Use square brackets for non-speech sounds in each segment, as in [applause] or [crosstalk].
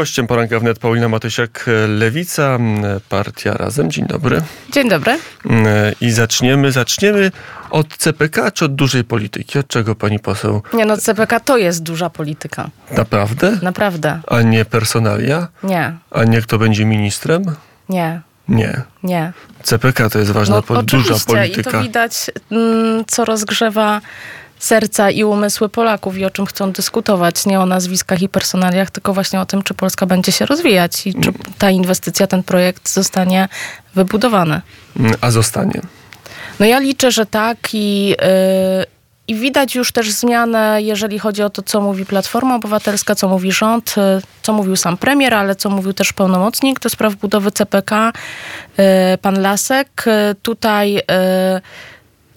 Gościem poranka wnet Paulina Matysiak, Lewica, partia Razem. Dzień dobry. Dzień dobry. I zaczniemy, zaczniemy od CPK czy od dużej polityki? Od czego pani poseł? Nie no, CPK to jest duża polityka. Naprawdę? Naprawdę. A nie personalia? Nie. A nie kto będzie ministrem? Nie. Nie. Nie. CPK to jest ważna, No, po, duża polityka. I to widać, mm, co rozgrzewa serca i umysły Polaków i o czym chcą dyskutować. Nie o nazwiskach i personaliach, tylko właśnie o tym, czy Polska będzie się rozwijać i czy ta inwestycja, ten projekt zostanie wybudowany. A zostanie. No ja liczę, że tak i, yy, i widać już też zmianę, jeżeli chodzi o to, co mówi Platforma Obywatelska, co mówi rząd, yy, co mówił sam premier, ale co mówił też pełnomocnik do spraw budowy CPK, yy, pan Lasek. Yy, tutaj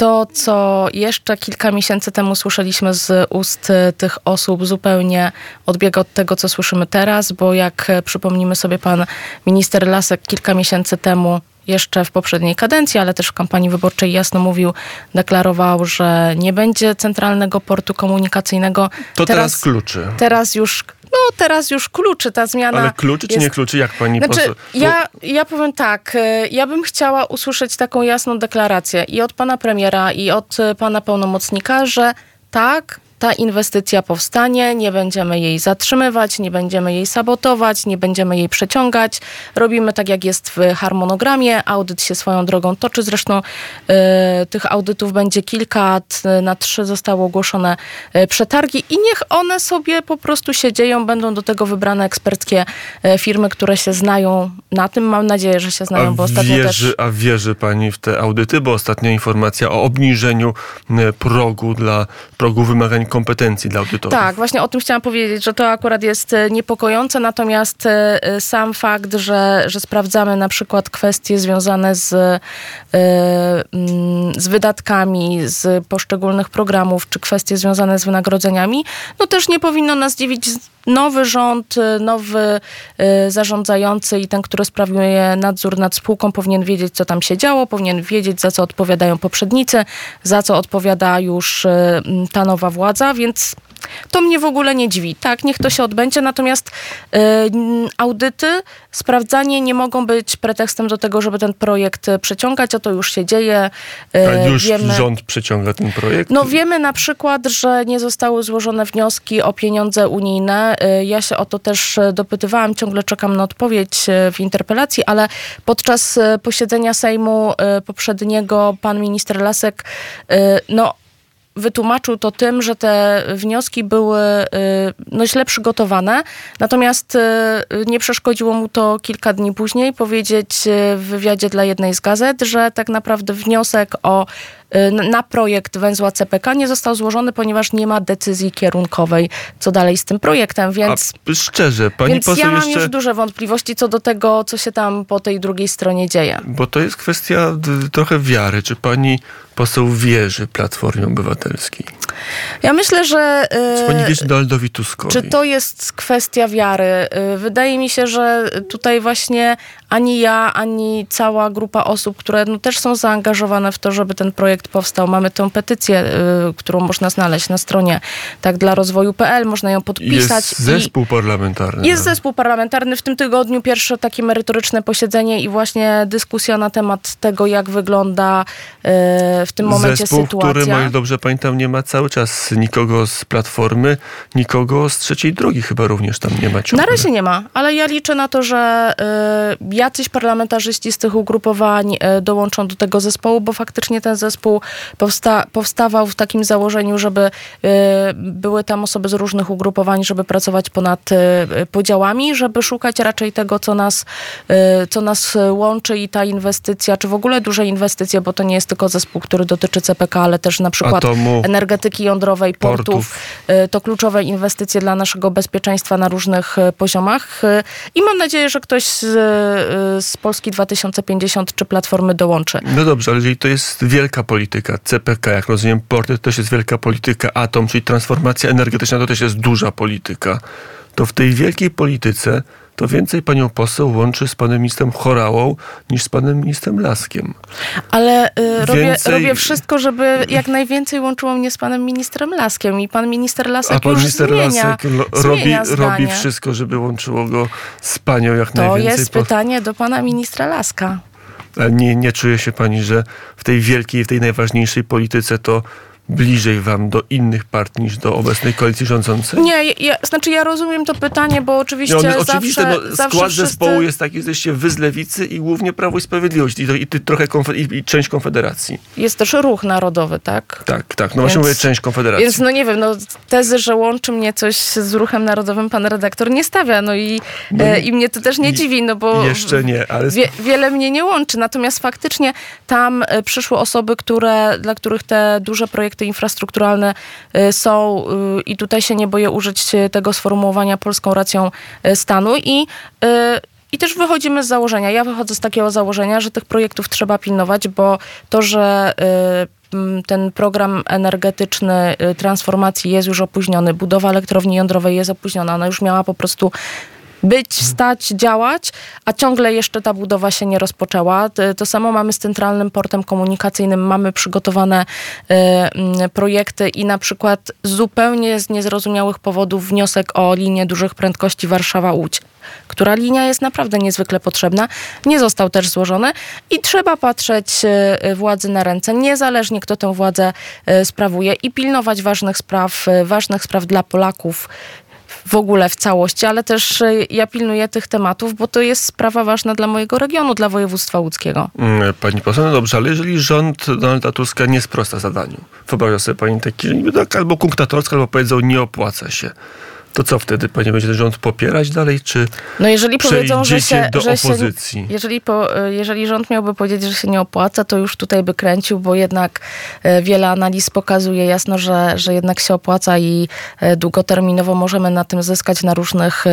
to, co jeszcze kilka miesięcy temu słyszeliśmy z ust y, tych osób, zupełnie odbiega od tego, co słyszymy teraz, bo jak y, przypomnimy sobie, pan minister Lasek kilka miesięcy temu jeszcze w poprzedniej kadencji, ale też w kampanii wyborczej jasno mówił, deklarował, że nie będzie centralnego portu komunikacyjnego. To teraz, kluczy. Teraz już, no teraz już kluczy ta zmiana. Ale kluczy czy jest- nie kluczy? Jak pani znaczy, poseł? ja, ja powiem tak, y, ja bym chciała usłyszeć taką jasną deklarację i od pana premiera, i od y, pana pełnomocnika, że tak, ta inwestycja powstanie, nie będziemy jej zatrzymywać, nie będziemy jej sabotować, nie będziemy jej przeciągać. Robimy tak, jak jest w harmonogramie. Audyt się swoją drogą toczy. Zresztą y, tych audytów będzie kilka. Na trzy zostały ogłoszone y, przetargi i niech one sobie po prostu się dzieją. Będą do tego wybrane eksperckie y, firmy, które się znają na tym. Mam nadzieję, że się znają, bo ostatnio wierzy, też... a wierzy pani w te audyty? Bo ostatnia informacja o obniżeniu e, progu dla progu wymagań kompetencji dla audytorów. Tak, właśnie o tym chciałam powiedzieć, że to akurat jest e, niepokojące, natomiast e, e, sam fakt, że, że sprawdzamy na przykład kwestie związane z, mm, z wydatkami, z poszczególnych programów, czy kwestie związane z wynagrodzeniami, no też nie powinno nas dziwić nowy rząd, e, nowy e, zarządzający i ten, który sprawuje nadzór nad spółką, powinien wiedzieć, co tam się działo, powinien wiedzieć, za co odpowiadają poprzednicy, za co odpowiada już m, ta nowa władza, więc to mnie w ogóle nie dziwi. Tak, niech to się odbędzie, natomiast n- audyty, sprawdzanie nie mogą być pretekstem do tego, żeby ten projekt e, przeciągać, a to już się dzieje. E, A już wiemy- rząd przeciąga ten projekt? no wiemy na przykład, że nie zostały złożone wnioski o pieniądze unijne. Y, Ja się o to też y, dopytywałam, ciągle czekam na odpowiedź y, w interpelacji, ale podczas y, posiedzenia Sejmu y, poprzedniego pan minister Lasek y, no wytłumaczył to tym, że te wnioski były y, no, źle przygotowane, natomiast y, nie przeszkodziło mu to kilka dni później powiedzieć y, w wywiadzie dla jednej z gazet, że tak naprawdę wniosek o na projekt węzła CPK nie został złożony, ponieważ nie ma decyzji kierunkowej, co dalej z tym projektem, więc, A szczerze, pani więc poseł ja mam jeszcze... już duże wątpliwości co do tego, co się tam po tej drugiej stronie dzieje. Bo to jest kwestia trochę wiary. Czy pani poseł wierzy Platformie Obywatelskiej? Ja myślę, że... y, Czy pani wierzy Donaldowi Tuskowi? Czy to jest kwestia wiary? Y, Wydaje mi się, że tutaj właśnie ani ja, ani cała grupa osób, które no też są zaangażowane w to, żeby ten projekt powstał. Mamy tę petycję, y, którą można znaleźć na stronie tak dla rozwoju.pl, można ją podpisać. Jest zespół parlamentarny. Jest zespół parlamentarny. W tym tygodniu pierwsze takie merytoryczne posiedzenie i właśnie dyskusja na temat tego, jak wygląda y, w tym momencie Zespół, sytuacja. który, ile dobrze pamiętam, nie ma cały czas nikogo z Platformy, nikogo z trzeciej drogi chyba również tam nie ma ciągle. Na razie nie ma, ale ja liczę na to, że y, jacyś parlamentarzyści z tych ugrupowań dołączą do tego zespołu, bo faktycznie ten zespół powsta- powstawał w takim założeniu, żeby y, były tam osoby z różnych ugrupowań, żeby pracować ponad y, podziałami, żeby szukać raczej tego, co nas, y, co nas łączy i ta inwestycja, czy w ogóle duże inwestycje, bo to nie jest tylko zespół, który dotyczy CPK, ale też na przykład Atomu, energetyki jądrowej, portów, portów. Y, to kluczowe inwestycje dla naszego bezpieczeństwa na różnych y, poziomach. Y, I mam nadzieję, że ktoś z, y, z Polski 2050 czy Platformy dołączy. No dobrze, ale jeżeli to jest wielka polityka, CPK, jak rozumiem, porty to też jest wielka polityka, atom, czyli transformacja energetyczna to też jest duża polityka. to w tej wielkiej polityce to więcej panią poseł łączy z panem ministrem Chorałą niż z panem ministrem Laskiem. Ale y, robię, Więcej- robię wszystko, żeby jak najwięcej łączyło mnie z panem ministrem Laskiem i pan minister Lasek A pan minister zmienia, Lasek robi, robi wszystko, żeby łączyło go z panią jak To najwięcej. jest po- pytanie do pana ministra Laska. Nie, nie czuje się pani, że w tej wielkiej, w tej najważniejszej polityce to bliżej wam do innych partii niż do obecnej koalicji rządzącej? Nie, ja, znaczy ja rozumiem to pytanie, bo oczywiście one, zawsze, oczywiście, no, zawsze skład wszyscy... zespołu jest taki, że jesteście wy z lewicy i głównie Prawo i Sprawiedliwość i, to, i ty, trochę konfe- i, część Konfederacji. Jest też ruch narodowy, tak? Tak, tak. No właśnie Więc- mówię część Konfederacji. Więc no nie wiem, no tezy, że łączy mnie coś z ruchem narodowym, pan redaktor nie stawia, no i, No e, i mnie to też nie i- dziwi, no bo Jeszcze nie, ale wie, wiele mnie nie łączy. Natomiast faktycznie tam e, przyszły osoby, które, dla których te duże projekty infrastrukturalne e, są e, i tutaj się nie boję użyć e, tego sformułowania polską racją stanu. I i też wychodzimy z założenia, ja wychodzę z takiego założenia, że tych projektów trzeba pilnować, bo to, że y, ten program energetyczny y, transformacji jest już opóźniony, budowa elektrowni jądrowej jest opóźniona, ona już miała po prostu być, stać, działać, a ciągle jeszcze ta budowa się nie rozpoczęła. To samo mamy z Centralnym Portem Komunikacyjnym, mamy przygotowane y, mm, projekty i na przykład zupełnie z niezrozumiałych powodów wniosek o linię dużych prędkości Warszawa-Łódź, która linia jest naprawdę niezwykle potrzebna, nie został też złożony i trzeba patrzeć y, władzy na ręce, niezależnie kto tę władzę y, sprawuje i pilnować ważnych spraw, y, ważnych spraw dla Polaków, w ogóle w całości, ale też y, ja pilnuję tych tematów, bo to jest sprawa ważna dla mojego regionu, dla województwa łódzkiego. Mm, Pani poseł, no dobrze, ale jeżeli rząd Donalda Tuska nie sprosta zadaniu, wyobraża sobie pani taki, niby tak albo kunktatorsko, albo powiedzą nie opłaca się, to co wtedy? Pani będzie ten rząd popierać dalej, czy No jeżeli powiedzą, że się, do że się, opozycji? jeżeli, po, y, jeżeli rząd miałby powiedzieć, że się nie opłaca, to już tutaj by kręcił, bo jednak y, wiele analiz pokazuje jasno, że, że jednak się opłaca i y, długoterminowo możemy na tym zyskać na różnych,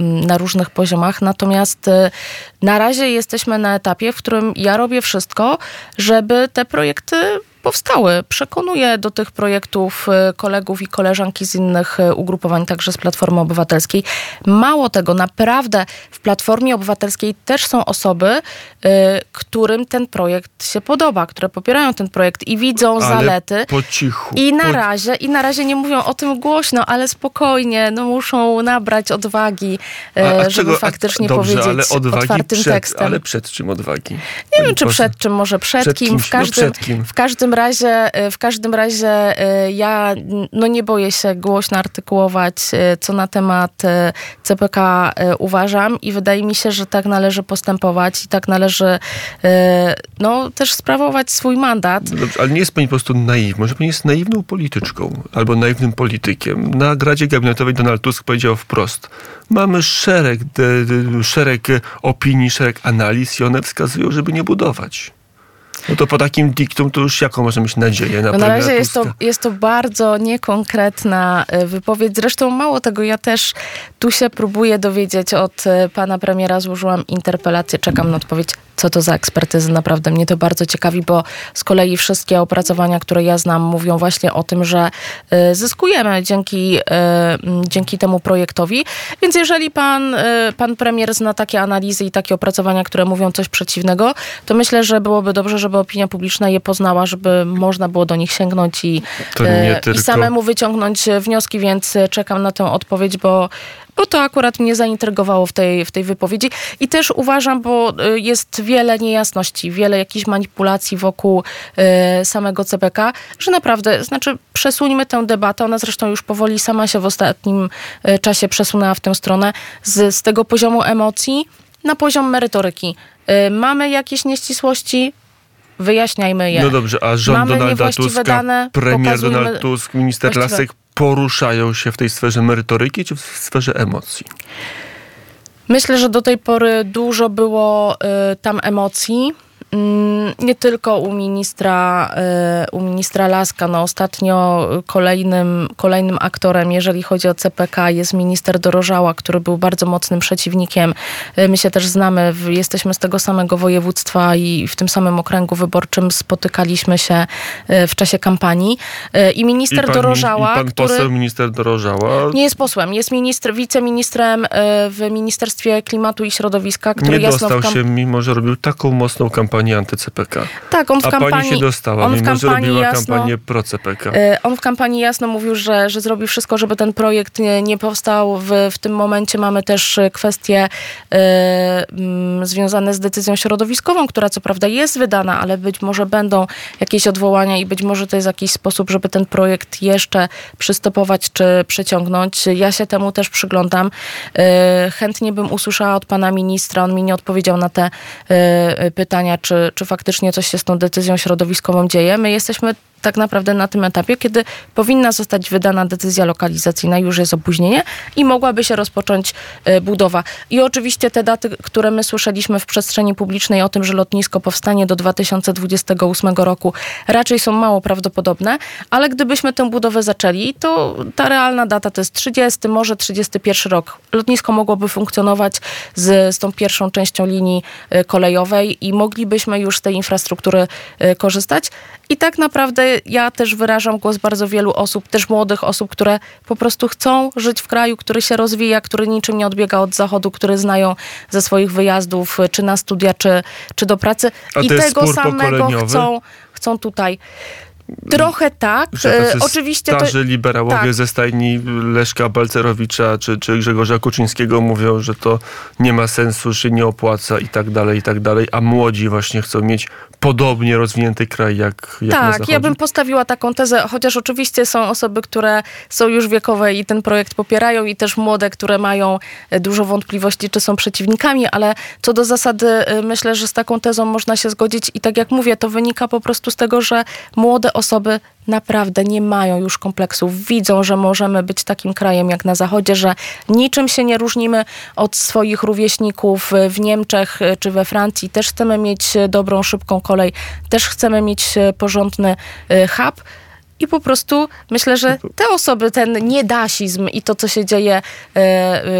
na różnych poziomach. Natomiast na razie jesteśmy na etapie, w którym ja robię wszystko, żeby te projekty powstały. Przekonuję do tych projektów y, kolegów i koleżanki z innych y, ugrupowań, także z Platformy Obywatelskiej. Mało tego, naprawdę w Platformie Obywatelskiej też są osoby, y, którym ten projekt się podoba, które popierają ten projekt i widzą Ale zalety. po cichu. I na po... razie, i na razie nie mówią o tym głośno, ale spokojnie, no muszą nabrać odwagi, e, żeby faktycznie dobrze, powiedzieć ale odwagi otwartym przed, tekstem. Ale przed czym odwagi? Nie Pani wiem, czy poseł? przed czym, może przed, Przed kim. kimś, W no każdym, przed kim? w każdym razie, y, w każdym razie y, ja no nie boję się głośno artykułować, y, co na temat CPK uważam i wydaje mi się, że tak należy postępować i tak należy no, też sprawować swój mandat. No Dobrze, ale nie jest pani po prostu naiwna. Może pani jest naiwną polityczką albo naiwnym politykiem. Na Gradzie Gabinetowej Donald Tusk powiedział wprost. Mamy szereg, szereg opinii, szereg analiz i one wskazują, żeby nie budować. No to po takim diktum to już jaką można mieć nadzieję na No na razie jest to, jest to bardzo niekonkretna y, wypowiedź. Zresztą mało tego, ja też tu się próbuję dowiedzieć od y, pana premiera. Złożyłam interpelację, czekam na odpowiedź, co to za ekspertyzy. Naprawdę mnie to bardzo ciekawi, bo z kolei wszystkie opracowania, które ja znam, mówią właśnie o tym, że y, zyskujemy dzięki, y, dzięki temu projektowi. Więc jeżeli pan, y, pan premier zna takie analizy i takie opracowania, które mówią coś przeciwnego, to myślę, że byłoby dobrze, żeby opinia publiczna je poznała, żeby można było do nich sięgnąć i, e, tylko- i samemu wyciągnąć wnioski, więc czekam na tę odpowiedź, bo, bo to akurat mnie zaintrygowało w tej, w tej wypowiedzi. I też uważam, bo e, jest wiele niejasności, wiele jakichś manipulacji wokół e, samego CPK, że naprawdę, znaczy przesuńmy tę debatę, ona zresztą już powoli sama się w ostatnim e, czasie przesunęła w tę stronę, z, z tego poziomu emocji na poziom merytoryki. Mamy jakieś nieścisłości, wyjaśniajmy je. No dobrze, a rząd Mamy Donalda Tuska, dane, premier Donald Tusk, minister właściwe- Lasek poruszają się w tej sferze merytoryki czy w sferze emocji? Myślę, że do tej pory dużo było y, tam emocji. Mm, nie tylko u ministra, y, u ministra Laska. No ostatnio kolejnym, kolejnym aktorem, jeżeli chodzi o CPK, jest minister Dorożała, który był bardzo mocnym przeciwnikiem. Y, my się też znamy, jesteśmy z tego samego województwa i w tym samym okręgu wyborczym spotykaliśmy się w czasie kampanii. I minister I pan, Dorożała. I pan który poseł minister Dorożała. Nie jest posłem, jest ministr, wiceministrem w Ministerstwie Klimatu i Środowiska, który nie jasno dostał się, mimo że robił taką mocną kampanię anty-CPK. Tak, on w A kampanii... pani się dostała, on mimo że robiła jasno, kampanię pro-CPK. Y, on w kampanii jasno mówił, że, że zrobi wszystko, żeby ten projekt nie, nie powstał. W, w tym momencie mamy też kwestie y, y, związane z decyzją środowiskową, która co prawda jest wydana, ale być może będą jakieś odwołania i być może to jest jakiś sposób, żeby ten projekt jeszcze przystopować czy przeciągnąć. Ja się temu też przyglądam. Y, chętnie bym usłyszała od pana ministra, on mi nie odpowiedział na te y, pytania, czy, czy faktycznie coś się z tą decyzją środowiskową dzieje. My jesteśmy tak naprawdę na tym etapie, kiedy powinna zostać wydana decyzja lokalizacyjna, już jest opóźnienie i mogłaby się rozpocząć e, budowa. I oczywiście te daty, które my słyszeliśmy w przestrzeni publicznej o tym, że lotnisko powstanie do 2028 roku, raczej są mało prawdopodobne, ale gdybyśmy tę budowę zaczęli, to ta realna data to jest 30, może 31 rok. Lotnisko mogłoby funkcjonować z, z tą pierwszą częścią linii e, kolejowej i moglibyśmy już z tej infrastruktury e, korzystać. I tak naprawdę ja też wyrażam głos bardzo wielu osób, też młodych osób, które po prostu chcą żyć w kraju, który się rozwija, który niczym nie odbiega od zachodu, który znają ze swoich wyjazdów, czy na studia, czy, czy do pracy. A I tego samego chcą, chcą tutaj. Trochę tak. E, Oczywiście starzy to... liberałowie tak. ze stajni Leszka Balcerowicza czy, czy Grzegorza Kuczyńskiego mówią, że to nie ma sensu, że nie opłaca i tak dalej, i tak dalej, a młodzi właśnie chcą mieć podobnie rozwinięty kraj jak, jak Tak, ja bym postawiła taką tezę, chociaż oczywiście są osoby, które są już wiekowe i ten projekt popierają i też młode, które mają e, dużo wątpliwości, czy są przeciwnikami, ale co do zasady e, myślę, że z taką tezą można się zgodzić i tak jak mówię, to wynika po prostu z tego, że młode osoby naprawdę nie mają już kompleksów. Widzą, że możemy być takim krajem jak na Zachodzie, że niczym się nie różnimy od swoich rówieśników w Niemczech czy we Francji. Też chcemy mieć dobrą, szybką kolej, też chcemy mieć porządny y, hub. I po prostu myślę, że te osoby, ten niedasizm i to, co się dzieje e,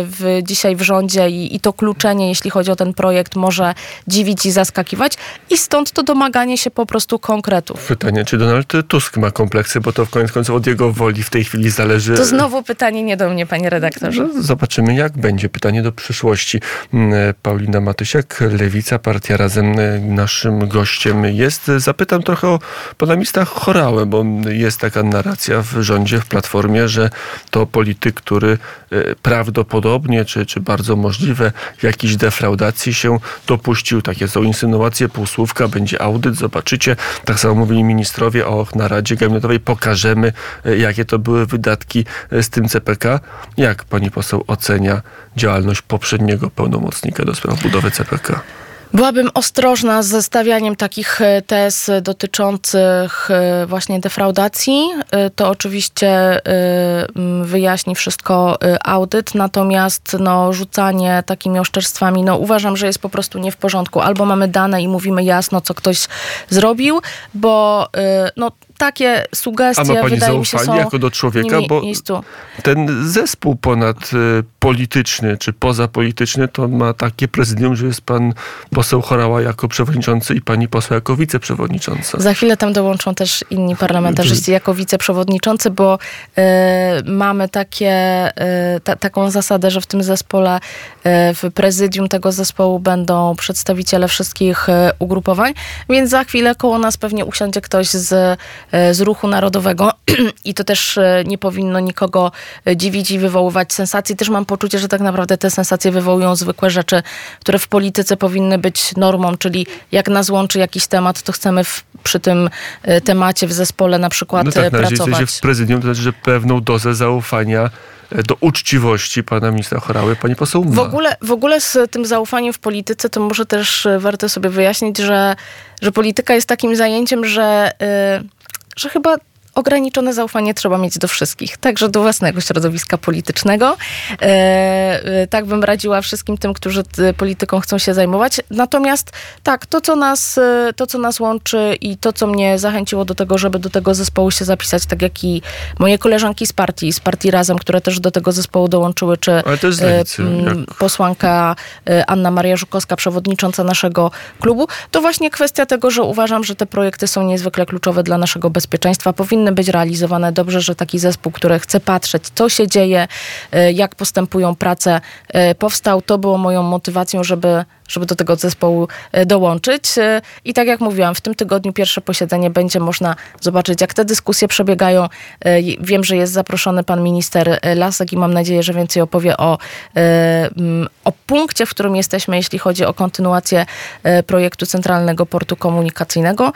w, dzisiaj w rządzie i, i, to kluczenie, jeśli chodzi o ten projekt, może dziwić i zaskakiwać. I stąd to domaganie się po prostu konkretów. Pytanie, czy Donald Tusk ma kompleksy, bo to w koniec końców od jego woli w tej chwili zależy. To znowu pytanie nie do mnie, panie redaktorze. No, zobaczymy, jak będzie. Pytanie do przyszłości. Mm, e, Paulina Matysiak, Lewica, partia razem e, naszym gościem jest. Zapytam trochę o pana ministra Chorałę, bo jest jest taka narracja w rządzie, w Platformie, że to polityk, który e, prawdopodobnie, czy, czy bardzo możliwe jakiejś defraudacji się dopuścił. Takie są insynuacje, półsłówka, będzie audyt, zobaczycie. Tak samo mówili ministrowie o Naradzie Gabinetowej. Pokażemy, e, jakie to były wydatki e, z tym CPK. Jak pani poseł ocenia działalność poprzedniego pełnomocnika do spraw budowy CPK? Byłabym ostrożna z stawianiem takich e, tez dotyczących e, właśnie defraudacji. E, to oczywiście wyjaśni wszystko audyt, natomiast no, rzucanie takimi oszczerstwami, no, uważam, że jest po prostu nie w porządku. Albo mamy dane i mówimy jasno, co ktoś zrobił, bo no, takie sugestie, A ma pani wydaje mi się, są jako do człowieka, bo ten zespół ponadpolityczny y, czy pozapolityczny to ma takie prezydium, że jest pan poseł Chorała jako przewodniczący i pani poseł jako wiceprzewodnicząca. Za chwilę tam dołączą też inni parlamentarzyści jako wiceprzewodniczący, bo y, mamy takie, y, ta, taką zasadę, że w tym zespole, y, w prezydium tego zespołu będą przedstawiciele wszystkich y, ugrupowań, więc za chwilę koło nas pewnie usiądzie ktoś z z ruchu narodowego [clears throat] i to też e, nie powinno nikogo e, dziwić i wywoływać sensacji. Też mam poczucie, że tak naprawdę te sensacje wywołują zwykłe rzeczy, które w polityce powinny być normą, czyli jak nas łączy jakiś temat, to chcemy w, przy tym temacie w zespole na przykład no tak, pracować. Na w prezydium to znaczy, że pewną dozę zaufania do uczciwości pana ministra Chorały pani poseł ma. W ogóle, w ogóle z tym zaufaniem w polityce to może też warto sobie wyjaśnić, że, że polityka jest takim zajęciem, że... Yy, że chyba ograniczone zaufanie trzeba mieć do wszystkich, także do własnego środowiska politycznego. E, e, tak bym radziła wszystkim tym, którzy polityką chcą się zajmować. Natomiast tak, to co, nas, e, to, co nas łączy i to, co mnie zachęciło do tego, żeby do tego zespołu się zapisać, tak jak i moje koleżanki z partii, z partii Razem, które też do tego zespołu dołączyły, czy lewicy, posłanka Anna Maria Żukowska, przewodnicząca naszego klubu, to właśnie kwestia tego, że uważam, że te projekty są niezwykle kluczowe dla naszego bezpieczeństwa. Powinny być realizowane dobrze, że taki zespół, który chce patrzeć, co się dzieje, e, jak postępują prace, e, powstał. To było moją motywacją, żeby żeby do tego zespołu e, dołączyć. I tak jak mówiłam, w tym tygodniu pierwsze posiedzenie będzie można zobaczyć, jak te dyskusje przebiegają. Wiem, że jest zaproszony pan minister Lasek i mam nadzieję, że więcej opowie o, o punkcie, w którym jesteśmy, jeśli chodzi o kontynuację projektu Centralnego Portu Komunikacyjnego.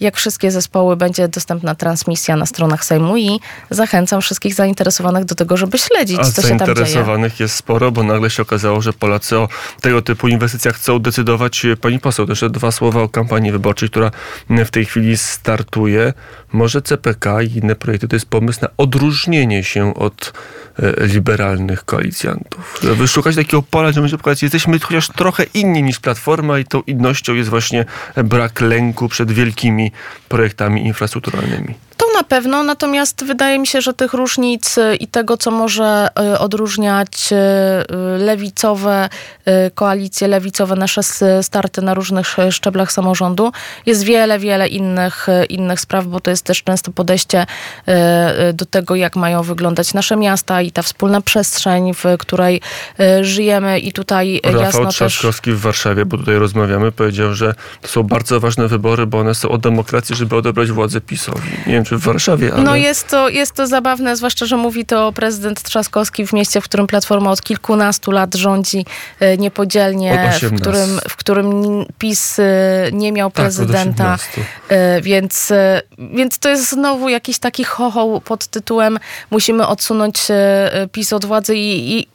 Jak wszystkie zespoły, będzie dostępna transmisja na stronach Sejmu i zachęcam wszystkich zainteresowanych do tego, żeby śledzić, A co się tam dzieje. zainteresowanych jest sporo, bo nagle się okazało, że Polacy o tego typu inwestycjach chcą decydować. Pani poseł, też dwa słowa o kampanii wyborczej, która w tej chwili startuje. Może CPK i inne projekty to jest pomysł na odróżnienie się od e, liberalnych koalicjantów. Żeby szukać takiego pola, pokazać, jesteśmy chociaż trochę inni niż Platforma i tą innością jest właśnie brak lęku przed wielkimi projektami infrastrukturalnymi. To na pewno, natomiast wydaje mi się, że tych różnic y, i tego, co może y, odróżniać y, lewicowe koalicje, lewicowe nasze starty na różnych szczeblach samorządu, jest wiele, wiele innych, innych spraw, bo to jest też często podejście do tego, jak mają wyglądać nasze miasta i ta wspólna przestrzeń, w której żyjemy i tutaj Rafał jasno Trzaskowski też... w Warszawie, bo tutaj rozmawiamy, powiedział, że to są bardzo ważne wybory, bo one są o demokracji, żeby odebrać władzę PiSowi. Nie wiem, czy w Warszawie, ale... No jest to, jest to zabawne, zwłaszcza, że mówi to prezydent Trzaskowski w mieście, w którym Platforma od kilkunastu lat rządzi e, niepodzielnie, w którym, w którym PiS e, nie miał tak, prezydenta. Tak, więc, więc to jest znowu jakiś taki chochoł pod tytułem musimy odsunąć PiS od władzy i, i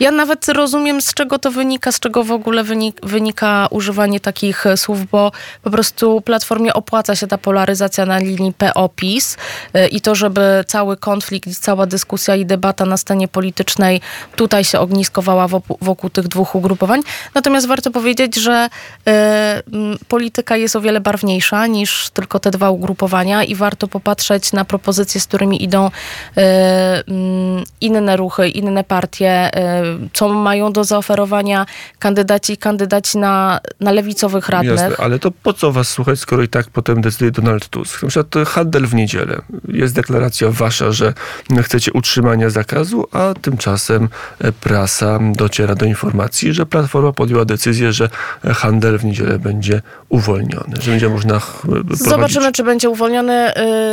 ja nawet rozumiem, z czego to wynika, z czego w ogóle wynika używanie takich słów, bo po prostu Platformie opłaca się ta polaryzacja na linii PO-PiS y, i to, żeby cały konflikt, cała dyskusja i debata na scenie politycznej tutaj się ogniskowała wokół, wokół tych dwóch ugrupowań. Natomiast warto powiedzieć, że y, polityka jest o wiele barwniejsza niż tylko te dwa ugrupowania i warto popatrzeć na propozycje, z którymi idą y, inne ruchy, inne partie, Y, co mają do zaoferowania kandydaci i kandydaci na, na lewicowych radnych. Jasne, ale to po co was słuchać, skoro i tak potem decyduje Donald Tusk? Na przykład handel w niedzielę. Jest deklaracja wasza, że chcecie utrzymania zakazu, a tymczasem prasa dociera do informacji, że Platforma podjęła decyzję, że handel w niedzielę będzie uwolniony, że będzie można prowadzić... Zobaczymy, czy będzie uwolniony.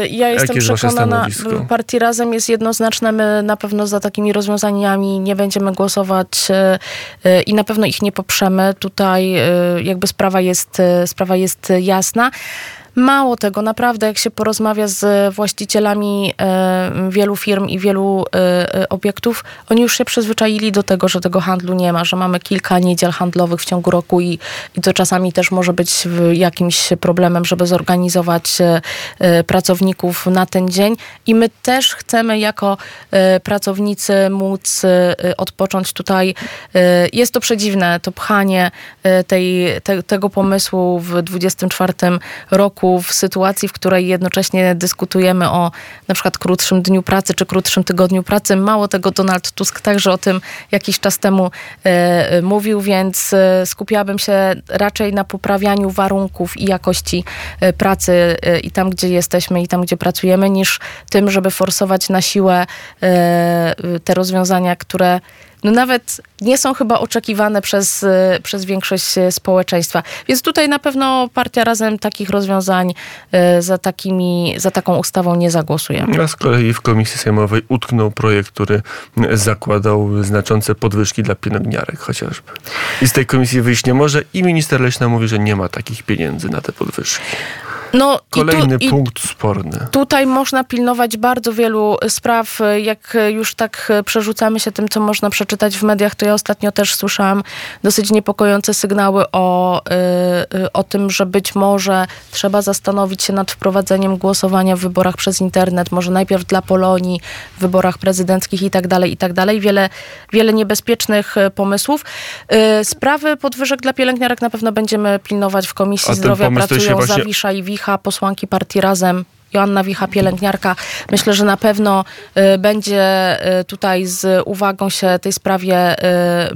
Ja jestem przekonana, partii Razem jest jednoznaczna, my na pewno za takimi rozwiązaniami nie będziemy głosować e, e, i na pewno ich nie poprzemy. Tutaj e, jakby sprawa jest, sprawa jest jasna. Mało tego, naprawdę, jak się porozmawia z właścicielami e, wielu firm i wielu e, e, obiektów, oni już się przyzwyczaili do tego, że tego handlu nie ma, że mamy kilka niedziel handlowych w ciągu roku i, i to czasami też może być jakimś problemem, żeby zorganizować pracowników na ten dzień. I my też chcemy jako pracownicy móc odpocząć tutaj. Jest to przedziwne, to pchanie tej, te, tego pomysłu w 24 roku w sytuacji, w której jednocześnie dyskutujemy o na przykład krótszym dniu pracy czy krótszym tygodniu pracy. Mało tego, Donald Tusk także o tym jakiś czas temu e, mówił, więc e, skupiałabym się raczej na poprawianiu warunków i jakości pracy i tam, gdzie jesteśmy i tam, gdzie pracujemy, niż tym, żeby forsować na siłę te rozwiązania, które no nawet nie są chyba oczekiwane przez, e, przez większość e, społeczeństwa. Więc tutaj na pewno partia razem takich rozwiązań e, za, takimi, za taką ustawą nie zagłosuje. A z kolei w Komisji Sejmowej utknął projekt, który zakładał znaczące podwyżki dla pielęgniarek chociażby. I z tej komisji wyjść nie może i minister Leśna mówi, że nie ma takich pieniędzy na te podwyżki. No, tu- Kolejny i punkt sporny. Tutaj można pilnować bardzo wielu spraw. Jak już tak przerzucamy się tym, co można przeczytać w mediach, to ja ostatnio też słyszałam dosyć niepokojące sygnały o, y, y, o tym, że być może trzeba zastanowić się nad wprowadzeniem głosowania w wyborach przez internet, może najpierw dla Polonii, w wyborach prezydenckich i tak dalej, i tak dalej. Wiele, wiele niebezpiecznych y, pomysłów. Sprawy podwyżek dla pielęgniarek na pewno będziemy pilnować w Komisji A Zdrowia. Pracują właśnie- Zawisza i Wicha, posłanki partii Razem. Joanna Wicha, pielęgniarka. Myślę, że na pewno y, będzie y, tutaj z uwagą się tej sprawie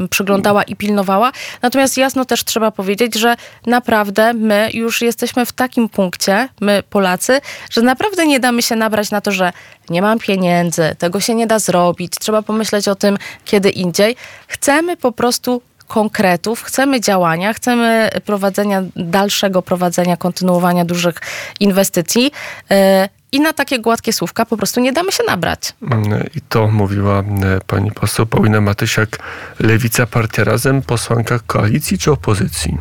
y, przyglądała i pilnowała. Natomiast jasno też trzeba powiedzieć, że naprawdę my już jesteśmy w takim punkcie, my Polacy, że naprawdę nie damy się nabrać na to, że nie mam pieniędzy, tego się nie da zrobić, trzeba pomyśleć o tym kiedy indziej. Chcemy po prostu konkretów, chcemy działania, chcemy prowadzenia, dalszego prowadzenia, kontynuowania dużych inwestycji. yy, I na takie gładkie słówka po prostu nie damy się nabrać. Mm, I to mówiła mm, pani poseł Paulina Matysiak, Lewica Partia Razem, posłanka koalicji czy opozycji?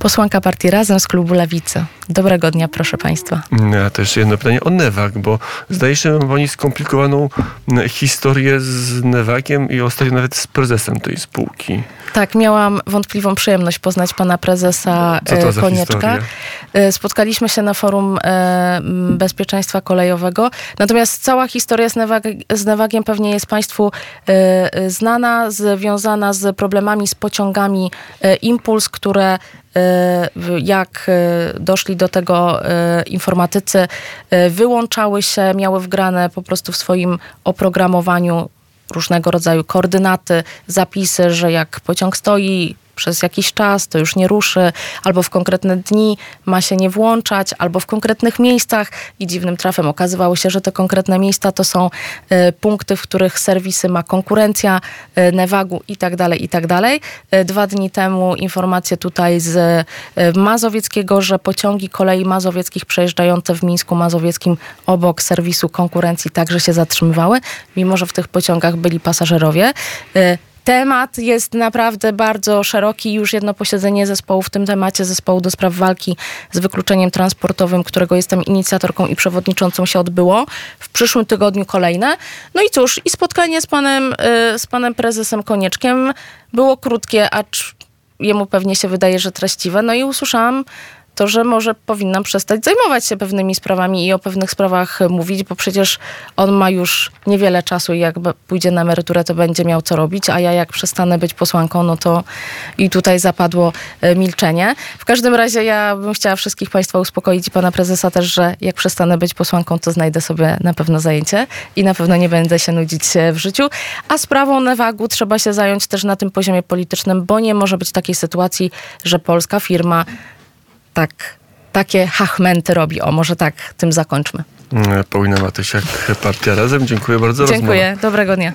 Posłanka partii Razem z klubu Lewicy. Dobrego dnia, proszę Państwa. Mm, A też jedno pytanie o Newak, bo zdaje się, że pani skomplikowaną mm, historię z Newakiem i ostatnio nawet z prezesem tej spółki. Tak, miałam wątpliwą przyjemność poznać pana prezesa e, Konieczka. E, Spotkaliśmy się na forum e, bezpieczeństwa kolejowego. Natomiast cała historia z, Newag, z Newagiem pewnie jest Państwu znana, związana z problemami z pociągami Impuls, które jak e, doszli do tego e, informatycy, e, wyłączały się, miały wgrane po prostu w swoim oprogramowaniu różnego rodzaju koordynaty, zapisy, że jak pociąg stoi przez jakiś czas, to już nie ruszy, albo w konkretne dni ma się nie włączać, albo w konkretnych miejscach i dziwnym trafem okazywało się, że te konkretne miejsca to są e, punkty, w których serwisy ma konkurencja, e, Newagu i tak dalej, i tak dalej. E, Dwa dni temu informacje tutaj z Mazowieckiego, że pociągi kolei mazowieckich przejeżdżające w Mińsku Mazowieckim obok serwisu konkurencji także się zatrzymywały, mimo że w tych pociągach byli pasażerowie. Temat jest naprawdę bardzo szeroki. Już jedno posiedzenie zespołu w tym temacie, zespołu do spraw walki z wykluczeniem transportowym, którego jestem inicjatorką i przewodniczącą, się odbyło. W przyszłym tygodniu kolejne. No i cóż, i spotkanie z panem, y, z panem prezesem Konieczkiem było krótkie, acz jemu pewnie się wydaje, że treściwe. No i usłyszałam to, że może powinnam przestać zajmować się pewnymi sprawami i o pewnych sprawach mówić, bo przecież on ma już niewiele czasu i jak pójdzie na emeryturę, to będzie miał co robić, a ja jak przestanę być posłanką, no to i tutaj zapadło e, milczenie. W każdym razie ja bym chciała wszystkich Państwa uspokoić i Pana Prezesa też, że jak przestanę być posłanką, to znajdę sobie na pewno zajęcie i na pewno nie będę się nudzić e, w życiu. A sprawą Newagu trzeba się zająć też na tym poziomie politycznym, bo nie może być takiej sytuacji, że polska firma tak, takie hachmenty robi. O, może tak tym zakończmy. Mm, Paulina Matysiak, Partia Razem. Dziękuję bardzo. Rozmowa- Dziękuję. Dobrego dnia.